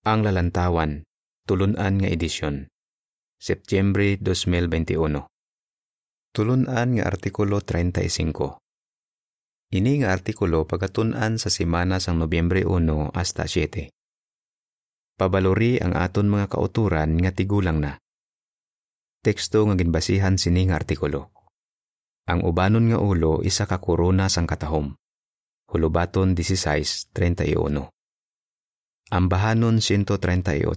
Ang Lalantawan, Tulunan nga edisyon. Setyembre 2021. Tulunan nga artikulo 35. Ini nga artikulo pagatunan sa semana sang Nobyembre 1 hasta 7. Pabalori ang aton mga kauturan nga tigulang na. Teksto nga ginbasihan sini nga artikulo. Ang ubanon nga ulo isa ka korona sang katahom. Hulubaton 16:31. Ang bahanon 138.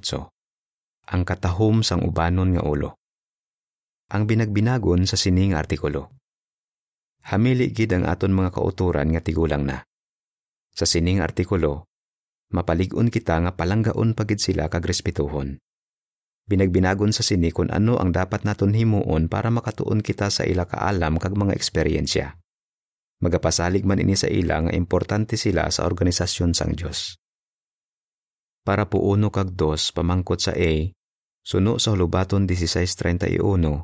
Ang katahom sang ubanon nga ulo. Ang binagbinagon sa sining artikulo. Hamili gid ang aton mga kauturan nga tigulang na. Sa sining artikulo, mapalig-on kita nga palanggaon pagid sila kag respetuhon. Binagbinagon sa sini kung ano ang dapat naton himuon para makatuon kita sa ila kaalam kag mga eksperyensya. Magapasalig man ini sa ila nga importante sila sa organisasyon sang Dios. Para po uno kag dos pamangkot sa A, suno sa hulubaton 1631,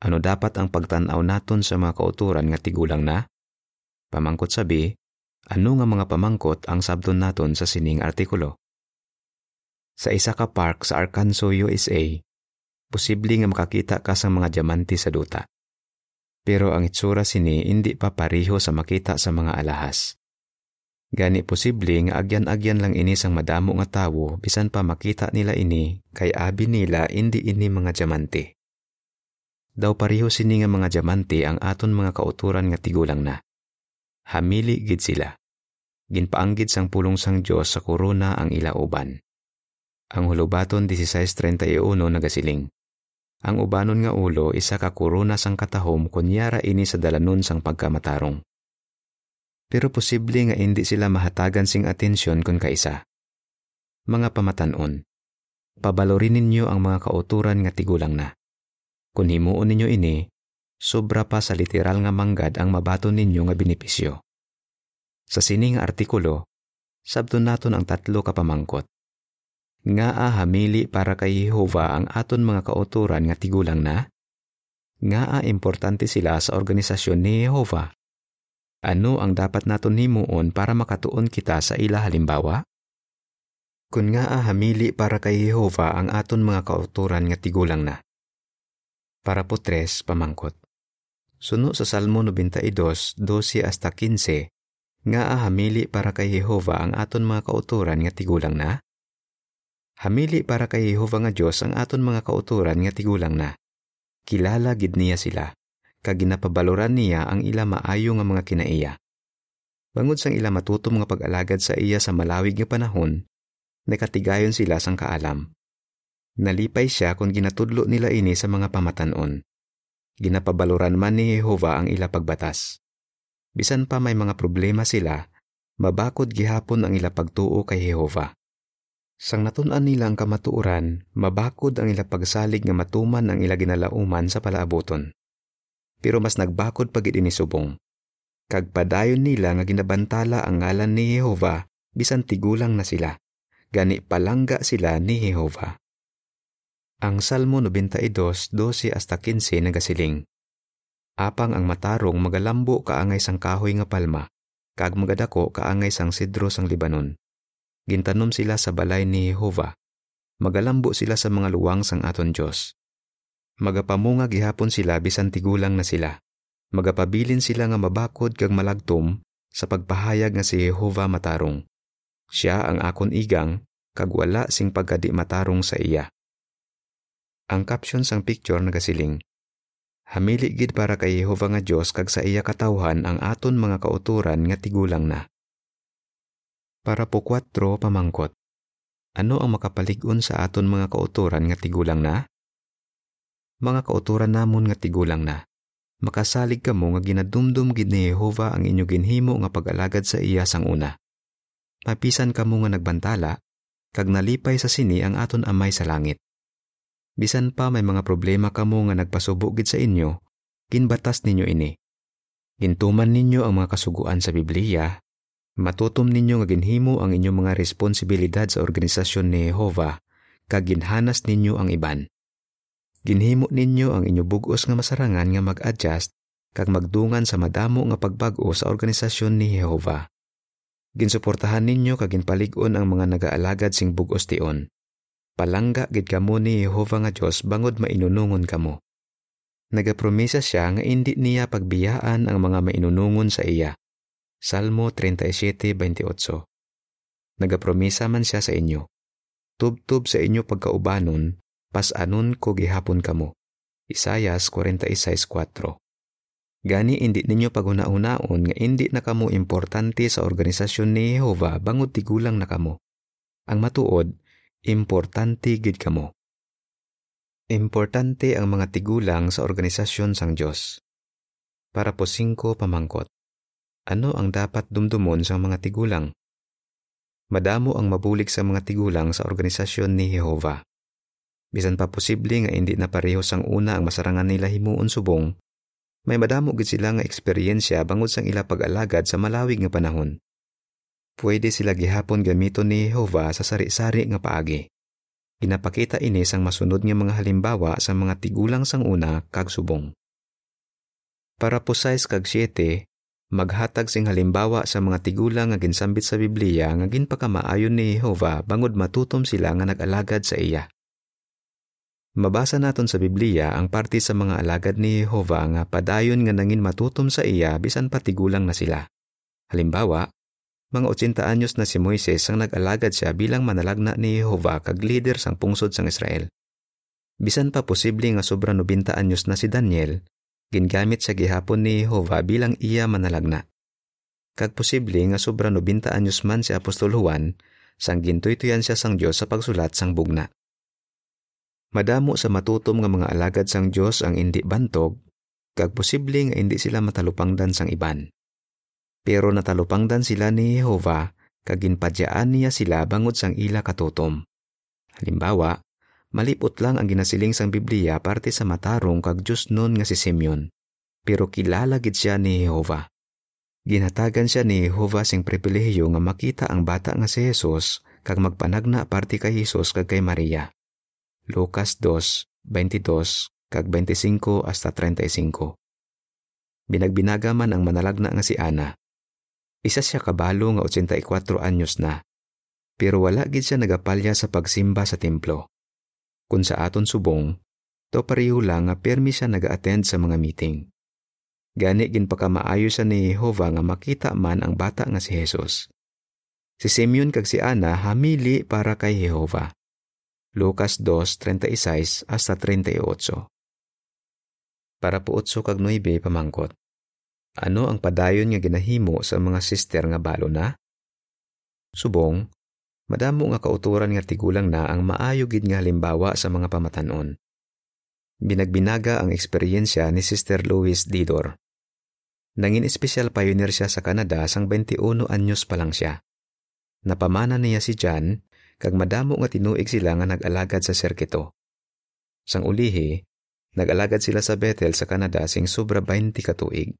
ano dapat ang pagtanaw naton sa mga kauturan nga tigulang na? Pamangkot sa B, ano nga mga pamangkot ang sabdon naton sa sining artikulo? Sa isa ka park sa Arkansas, USA, posible nga makakita ka sa mga diamante sa duta. Pero ang itsura sini hindi pa pareho sa makita sa mga alahas. Gani posible nga agyan-agyan lang ini sang madamo nga tawo bisan pa makita nila ini kay abi nila hindi ini mga diamante. Daw pareho sini nga mga diamante ang aton mga kauturan nga tigulang na. Hamili gid sila. Ginpaanggid sang pulong sang Dios sa korona ang ila uban. Ang hulubaton 1631 nagasiling. Ang ubanon nga ulo isa ka korona sang katahom kunyara ini sa dalanon sang pagkamatarong. Pero posible nga hindi sila mahatagan sing atensyon kun kaisa. Mga pamatanon, pabalorin ninyo ang mga kauturan nga tigulang na. Kung himuon ninyo ini, sobra pa sa literal nga manggad ang mabaton ninyo nga benepisyo. Sa sining artikulo, sabton naton ang tatlo ka pamangkot. Nga a hamili para kay Jehova ang aton mga kauturan nga tigulang na? Nga a importante sila sa organisasyon ni Jehova? Ano ang dapat naton himuon para makatuon kita sa ila halimbawa? Kung nga a hamili para kay Jehova ang aton mga kauturan nga tigulang na. Para po tres pamangkot. Suno sa Salmo 92, 12 hasta 15, nga a hamili para kay Jehova ang aton mga kauturan nga tigulang na? Hamili para kay Jehova nga Dios ang aton mga kauturan nga tigulang na. Kilala gid niya sila, kag ginapabaloran niya ang ila maayo nga mga kinaiya. Bangod sang ila matutom nga pag-alagad sa iya sa malawig nga panahon, nakatigayon sila sang kaalam. Nalipay siya kung ginatudlo nila ini sa mga pamatanon. Ginapabaloran man ni Jehova ang ila pagbatas. Bisan pa may mga problema sila, mabakod gihapon ang ila pagtuo kay Jehova. Sang natunan nila ang kamatuoran, mabakod ang ila pagsalig nga matuman ang ila ginalauman sa palaaboton. Pero mas nagbakod pagid ini subong. Kag padayon nila nga ginabantala ang ngalan ni Jehova bisan tigulang na sila. Gani palangga sila ni Jehova. Ang Salmo 92, 12 hasta 15 nagasiling. Apang ang matarong magalambo kaangay sang kahoy nga palma, kag magadako kaangay sang sidro sang Libanon gintanom sila sa balay ni Jehova. Magalambo sila sa mga luwang sang aton Dios. Magapamunga gihapon sila bisan tigulang na sila. Magapabilin sila nga mabakod kag malagtom sa pagpahayag nga si Jehova matarong. Siya ang akon igang kag wala sing pagkadi matarong sa iya. Ang caption sang picture nagasiling. Hamili gid para kay Jehova nga Dios kag sa iya katawhan ang aton mga kauturan nga tigulang na. Para po kwatro pamangkot. Ano ang makapalig-on sa aton mga kauturan nga tigulang na? Mga kauturan namon nga tigulang na. Makasalig kamo nga ginadumdum gid ni Jehova ang inyo ginhimo nga pag-alagad sa iya sang una. Mapisan kamo nga nagbantala, kag nalipay sa sini ang aton amay sa langit. Bisan pa may mga problema kamo nga nagpasubo gid sa inyo, ginbatas ninyo ini. Gintuman ninyo ang mga kasuguan sa Biblia, Matutom ninyo nga ginhimo ang inyong mga responsibilidad sa organisasyon ni Jehova, kag ginhanas ninyo ang iban. Ginhimo ninyo ang inyo bugos nga masarangan nga mag-adjust kag magdungan sa madamo nga pagbago sa organisasyon ni Jehova. Ginsuportahan ninyo kag ginpalig-on ang mga nagaalagad sing bugos tion. Palangga gid kamo ni Jehova nga Dios bangod mainunungon kamo. Nagapromisa siya nga indi niya pagbiyaan ang mga mainunungon sa iya. Salmo 37:28. Nagapromisa man siya sa inyo. Tubtub sa inyo pagkaubanon, pas-anon ko gihapon kamo. Isayas 46:4. Gani indi ninyo paguna-unaon nga indi na kamo importante sa organisasyon ni Jehova bangod tigulang na kamo. Ang matuod, importante gid kamo. Importante ang mga tigulang sa organisasyon sang Dios. Para po singko pamangkot. Ano ang dapat dumdumon sa mga tigulang? Madamo ang mabulig sa mga tigulang sa organisasyon ni Jehova. Bisan pa posible nga hindi na pareho sang una ang masarangan nila himuon subong, may madamo gid sila nga eksperyensya bangod sang ila pag-alagad sa malawig nga panahon. Pwede sila gihapon gamiton ni Jehova sa sari-sari nga paagi. Ginapakita ini sang masunod nga mga halimbawa sa mga tigulang sang una kag subong. Para po 6 kag 7, maghatag sing halimbawa sa mga tigulang nga ginsambit sa Biblia nga ginpakamaayon ni Jehova bangod matutom sila nga nag-alagad sa iya. Mabasa naton sa Biblia ang parte sa mga alagad ni Jehova nga padayon nga nangin matutom sa iya bisan patigulang na sila. Halimbawa, mga 80 anyos na si Moises ang nag-alagad siya bilang manalagna ni Jehova kag leader sang pungsod sang Israel. Bisan pa posible nga sobra 90 anyos na si Daniel, gingamit sa gihapon ni Jehova bilang iya manalagna. Kag posible nga sobra 90 anyos man si Apostol Juan, sang gintuy-tuyan siya sang Dios sa pagsulat sang bugna. Madamo sa matutom nga mga alagad sang Dios ang indi bantog, kag posible nga indi sila matalupangdan sang iban. Pero natalupangdan sila ni Jehova kag ginpadyaan niya sila bangod sang ila katutom. Halimbawa, malipot lang ang ginasiling sang Biblia parte sa matarong kag Dios nun nga si Simeon. Pero kilala gid siya ni Jehova. Ginhatagan siya ni Jehova sing pribilehiyo nga makita ang bata nga si Jesus kag magpanagna parte kay Jesus kag kay Maria. Lucas 2, 22, kag 25 hasta 35. Binagbinaga man ang manalagna nga si Ana. Isa siya kabalo nga 84 anyos na. Pero wala gid siya nagapalya sa pagsimba sa templo. Kung sa aton subong, to pareho lang nga permi siya naga-attend sa mga meeting. Gani ginpakamaayo sa ni Jehova nga makita man ang bata nga si Jesus. Si Simeon kag si Ana hamili para kay Jehova. Lucas 2:36 hasta 38. Para po 8 kag 9 pamangkot. Ano ang padayon nga ginahimo sa mga sister nga balo na? Subong, madamo nga kauturan nga tigulang na ang maayo gid nga halimbawa sa mga pamatanon. Binagbinaga ang eksperyensya ni Sister Louise Didor. Nangin espesyal pioneer siya sa Canada sang 21 anyos pa lang siya. Napamana niya si John kag madamo nga tinuig sila nga nag-alagad sa serkito. Sang ulihi, nag-alagad sila sa Bethel sa Canada sing sobra 20 katuig.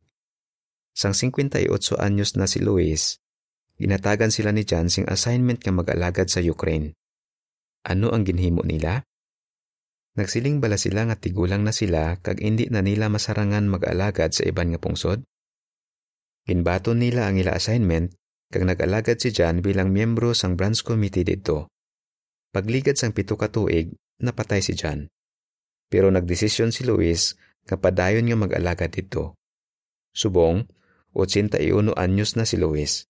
Sang 58 anyos na si Luis, ginatagan sila ni John sing assignment nga mag-alagad sa Ukraine. Ano ang ginhimo nila? Nagsiling bala sila nga tigulang na sila kag indi na nila masarangan mag-alagad sa iban nga pungsod? Ginbaton nila ang ila assignment kag nag-alagad si John bilang miyembro sang branch committee didto. Pagligad sang pito ka tuig, napatay si John. Pero nagdesisyon si Luis nga padayon nga mag-alagad didto. Subong, 81 anyos na si Luis.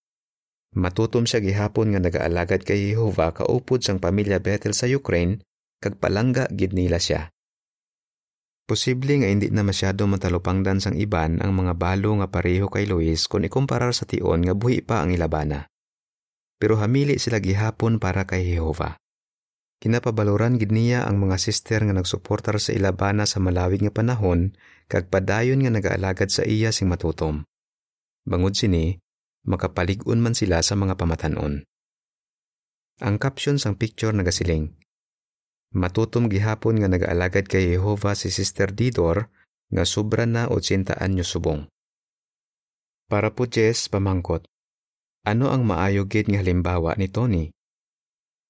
Matutom siya gihapon nga nag-aalagad kay Jehova kaupod sang pamilya Bethel sa Ukraine kag palangga gid nila siya. Posible nga hindi na masyado matalupangdan sang iban ang mga balo nga pareho kay Luis kung ikumparar sa tion nga buhi pa ang ilabana. Pero hamili sila gihapon para kay Jehova. Kinapabaloran gid niya ang mga sister nga nagsuportar sa ilabana sa malawig nga panahon kag padayon nga nagaalagad sa iya sing matutom. Bangod sini, makapalig-on man sila sa mga pamatanon. Ang caption sang picture nagasiling, Matutom gihapon nga nag-alagad kay Jehova si Sister Didor nga sobra na 80 anyo subong. Para po Jess pamangkot, ano ang maayo gid nga halimbawa ni Tony?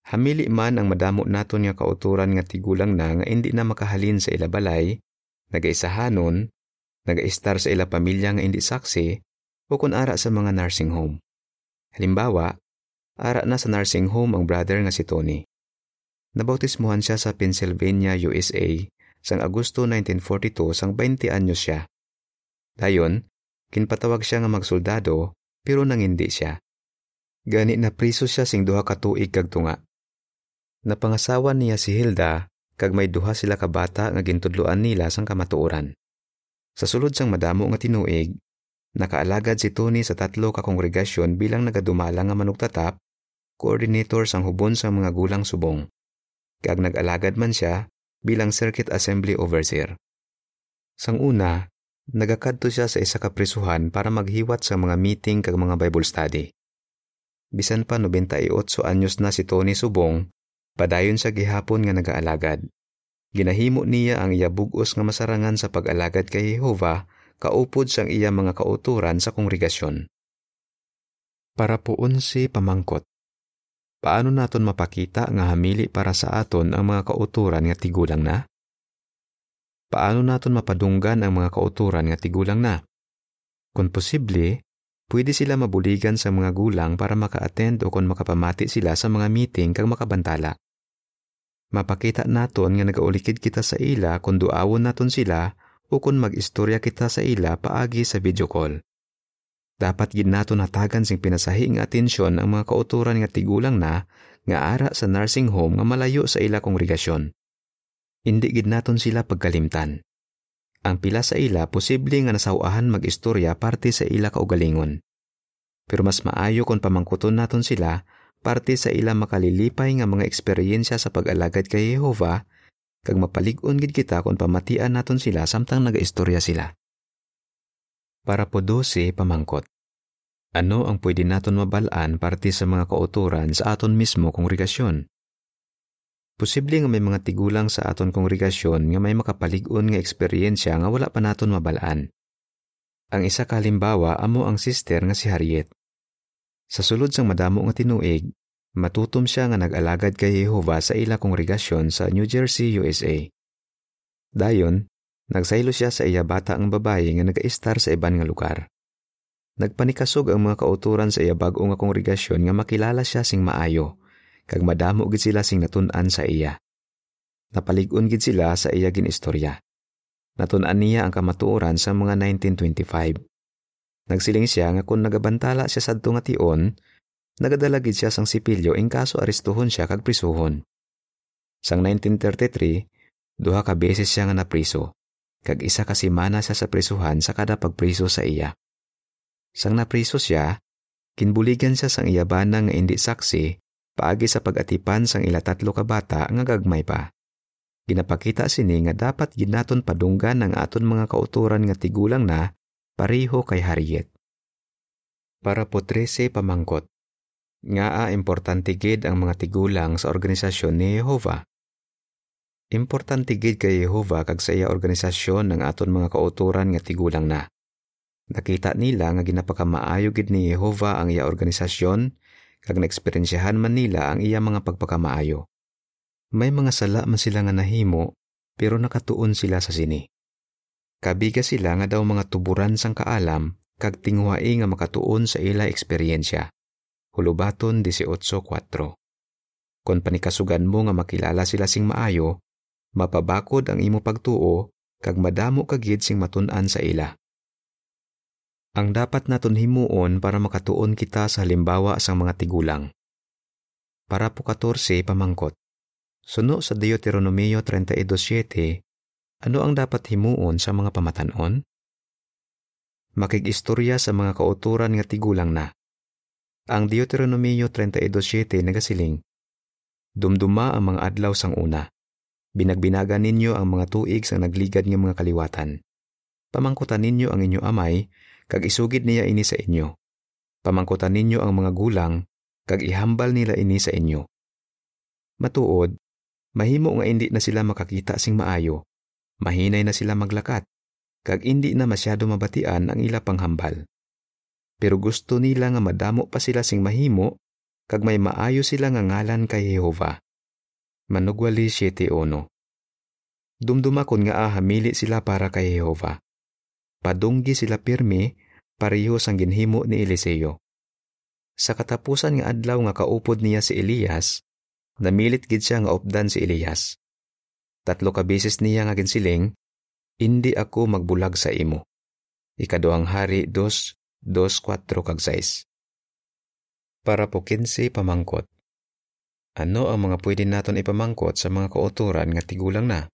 Hamili man ang madamo naton nga kauturan nga tigulang na nga indi na makahalin sa ila balay, nagaisahanon, nagaistar sa ila pamilya nga indi saksi, o kun ara sa mga nursing home. Halimbawa, ara na sa nursing home ang brother nga si Tony. Nabautismuhan siya sa Pennsylvania, USA sang Agosto 1942 sang 20 anyos siya. Dayon, kinpatawag siya nga magsoldado pero nangindi siya. Gani na priso siya sing duha ka tuig kag tunga. Napangasawa niya si Hilda kag may duha sila ka bata nga gintudloan nila sang kamatuoran. Sa sulod sang madamo nga tinuig, nakaalagad si Tony sa tatlo ka kongregasyon bilang nagadumala nga manugtatap, coordinator sang hubon sa mga gulang subong. Kag nag-alagad man siya bilang Circuit Assembly Overseer. Sang una, nagakadto siya sa isa ka prisuhan para maghiwat sa mga meeting kag mga Bible study. Bisan pa 98 anyos na si Tony Subong, Padayon sa gihapon nga nagaalagad. Ginahimo niya ang iya bugos nga masarangan sa pag-alagad kay Jehova kaupod sang iya mga kauturan sa kongregasyon. Para puon si pamangkot. Paano naton mapakita nga hamili para sa aton ang mga kauturan nga tigulang na? Paano naton mapadunggan ang mga kauturan nga tigulang na? Kung posible, pwede sila mabuligan sa mga gulang para maka-attend o kung makapamati sila sa mga meeting kag makabantala. Mapakita naton nga nagaulikid kita sa ila kung duawon naton sila o kung mag-istorya kita sa ila paagi sa video call. Dapat gid naton hatagan sing pinasahi nga atensyon ang mga kauturan nga tigulang na nga ara sa nursing home nga malayo sa ila kongregasyon. Hindi gid naton sila pagkalimtan. Ang pila sa ila posible nga nasawahan mag-istorya parte sa ila kaugalingon. Pero mas maayo kung pamangkuton naton sila parte sa ila makalilipay nga mga eksperyensya sa pag-alagad kay Jehova kag mapalig-on gid kita kung pamatian naton sila samtang nagaistorya sila. Para po 12 pamangkot. Ano ang pwede naton mabalaan parte sa mga kauturan sa aton mismo kongregasyon? Posible nga may mga tigulang sa aton kongregasyon nga may makapalig-on nga eksperyensya nga wala pa naton mabalaan. Ang isa kalimbawa amo ang sister nga si Harriet. Sa sulod sang madamo nga tinuig, matutom siya nga nag-alagad kay Jehova sa ila kongregasyon sa New Jersey, USA. Dayon, nagsaylo siya sa iya bata ang babae nga nag-istar sa iban nga lugar. Nagpanikasog ang mga kauturan sa iya bag-o nga kongregasyon nga makilala siya sing maayo kag madamo gid sila sing natun-an sa iya. Napalig-on gid sila sa iya ginistorya. Natun-an niya ang kamatuoran sa mga 1925. Nagsiling siya nga kung nagabantala siya sadto nga tion, nagadala gid siya sang sipilyo in kaso arestuhon siya kag prisuhon. Sang 1933, duha ka beses siya nga napriso, kag isa ka simana siya sa prisuhan sa kada pagpriso sa iya. Sang napriso siya, kinbuligan siya sang iya bana nga indi saksi paagi sa pag-atipan sang ila tatlo ka bata nga gagmay pa. Ginapakita sini nga dapat ginaton padunggan ang aton mga kauturan nga tigulang na pariho kay Harriet. Para po 13 pamangkot. Nga a importante gid ang mga tigulang sa organisasyon ni Jehova. Importante gid kay Jehova kag sa iya organisasyon ng aton mga kauturan nga tigulang na. Nakita nila nga ginapakamaayo gid ni Jehova ang iya organisasyon kag naeksperyensyahan man nila ang iya mga pagpakamaayo. May mga sala man sila nga nahimo pero nakatuon sila sa sini. Kabiga sila nga daw mga tuburan sang kaalam kag tinghuai nga makatuon sa ila eksperyensya. Hulubaton 18.4 Kon panikasugan mo nga makilala sila sing maayo, mapabakod ang imo pagtuo kag madamo kagid sing matun-an sa ila. Ang dapat naton himuon para makatuon kita sa halimbawa sang mga tigulang. Para po 14 pamangkot. Suno sa Deuteronomio 32.7, ano ang dapat himuon sa mga pamatanon? Makig-istorya sa mga kauturan nga tigulang na. Ang Deuteronomio 32.7 nagasiling, Dumduma ang mga adlaw sang una. Binagbinaga ninyo ang mga tuig sa nagligad ng mga kaliwatan. Pamangkutan ninyo ang inyo amay kag isugid niya ini sa inyo. Pamangkutan ninyo ang mga gulang, kag ihambal nila ini sa inyo. Matuod, mahimo nga indi na sila makakita sing maayo, mahinay na sila maglakat, kag indi na masyado mabatian ang ila panghambal. Pero gusto nila nga madamo pa sila sing mahimo, kag may maayo sila nga ngalan kay Jehova. Manugwali 7.1 Dumdumakon nga ahamili sila para kay Jehova padunggi sila pirmi pareho sang ginhimo ni Eliseo. Sa katapusan nga adlaw nga kaupod niya si Elias, namilit gid siya nga opdan si Elias. Tatlo ka beses niya nga ginsiling, Indi ako magbulag sa imo. Ikaduhang hari 2, 2, 4 kag 6. Para po 15 pamangkot. Ano ang mga pwede naton ipamangkot sa mga kauturan nga tigulang na?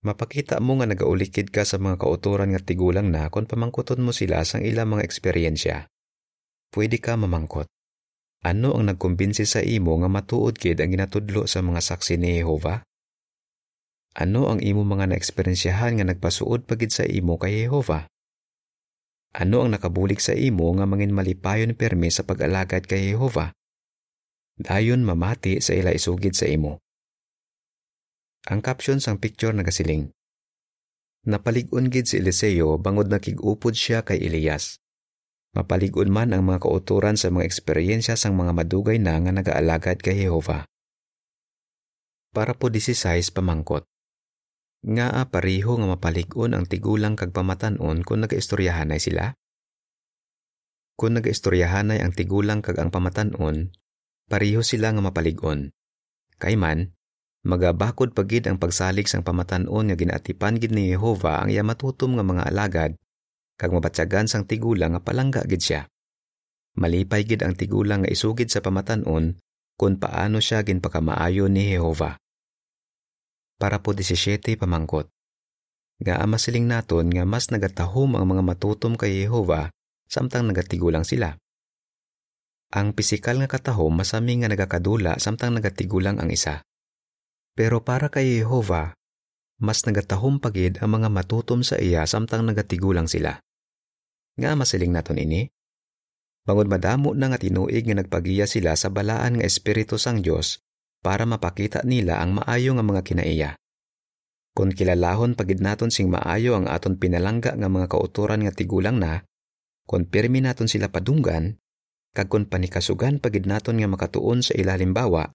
Mapakita mo nga nagaulikid ka sa mga kauturan nga tigulang na kung pamangkoton mo sila sang ilang mga eksperyensya. Pwede ka mamangkot. Ano ang nagkumbinsi sa imo nga matuod kid ang ginatudlo sa mga saksi ni Jehova? Ano ang imo mga naeksperyensyahan nga nagpasuod pagid sa imo kay Jehova? Ano ang nakabulik sa imo nga mangin malipayon permi sa pag-alagad kay Jehova? Dayon mamati sa ila isugid sa imo. Ang caption sang picture nagasiling. Napalig-on gid si Eliseo bangod nakig-upod siya kay Elias. Mapalig-on man ang mga kauturan sa mga eksperyensya sang mga madugay na nga nagaalagad kay Jehova. Para po 16 pamangkot. Nga pariho nga mapalig-on ang tigulang kag pamatan-on kung nagaistoryahanay sila? Kung nagaistoryahanay ang tigulang kag ang pamatan-on, pariho sila nga mapalig-on. Kay man, Magabakod pagid ang pagsalig sang pamatan-on nga ginaatipan gid ni Jehova ang iya matutom nga mga alagad kag mabatyagan sang tigulang nga palangga gid siya. Malipay gid ang tigulang nga isugid sa pamatan-on kung paano siya ginpakamaayo ni Jehova. Para po 17 pamangkot. Nga masiling naton nga mas nagatahom ang mga matutom kay Jehova samtang nagatigulang sila. Ang pisikal nga katahom masami nga nagakadula samtang nagatigulang ang isa. Pero para kay Jehova, mas nagatahom pagid ang mga matutom sa iya samtang nagatigulang sila. Nga masiling naton ini? Bangod madamo na nga tinuig nga nagpagiya sila sa balaan nga espiritu sang Dios para mapakita nila ang maayo nga mga kinaiya. Kung kilalahon pagid naton sing maayo ang aton pinalangga nga mga kauturan nga tigulang na, kung pirmi naton sila padunggan, kag kung panikasugan pagid naton nga makatuon sa ilalim bawa,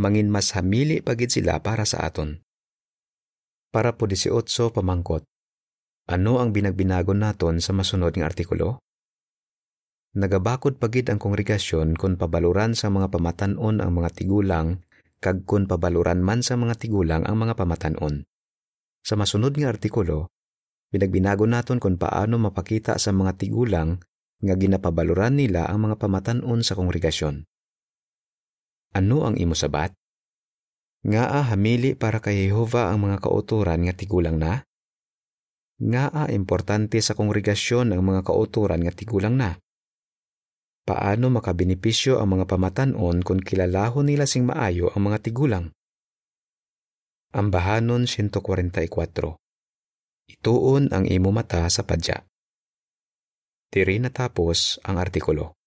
mangin mas hamili pagid sila para sa aton. Para po 18 pamangkot. Ano ang binagbinagon naton sa masunod ng artikulo? Nagabakod pagid ang kongregasyon kung pabaluran sa mga pamatanon ang mga tigulang kag kung pabaluran man sa mga tigulang ang mga pamatanon. Sa masunod nga artikulo, binagbinago naton kung paano mapakita sa mga tigulang nga ginapabaluran nila ang mga pamatanon sa kongregasyon. Ano ang imo sabat? Nga a hamili para kay Jehova ang mga kauturan nga tigulang na? Nga a importante sa kongregasyon ang mga kauturan nga tigulang na? Paano makabenepisyo ang mga pamatanon kung kilalahon nila sing maayo ang mga tigulang? Ambahanon 144 Ituon ang imo mata sa padya. Diri natapos ang artikulo.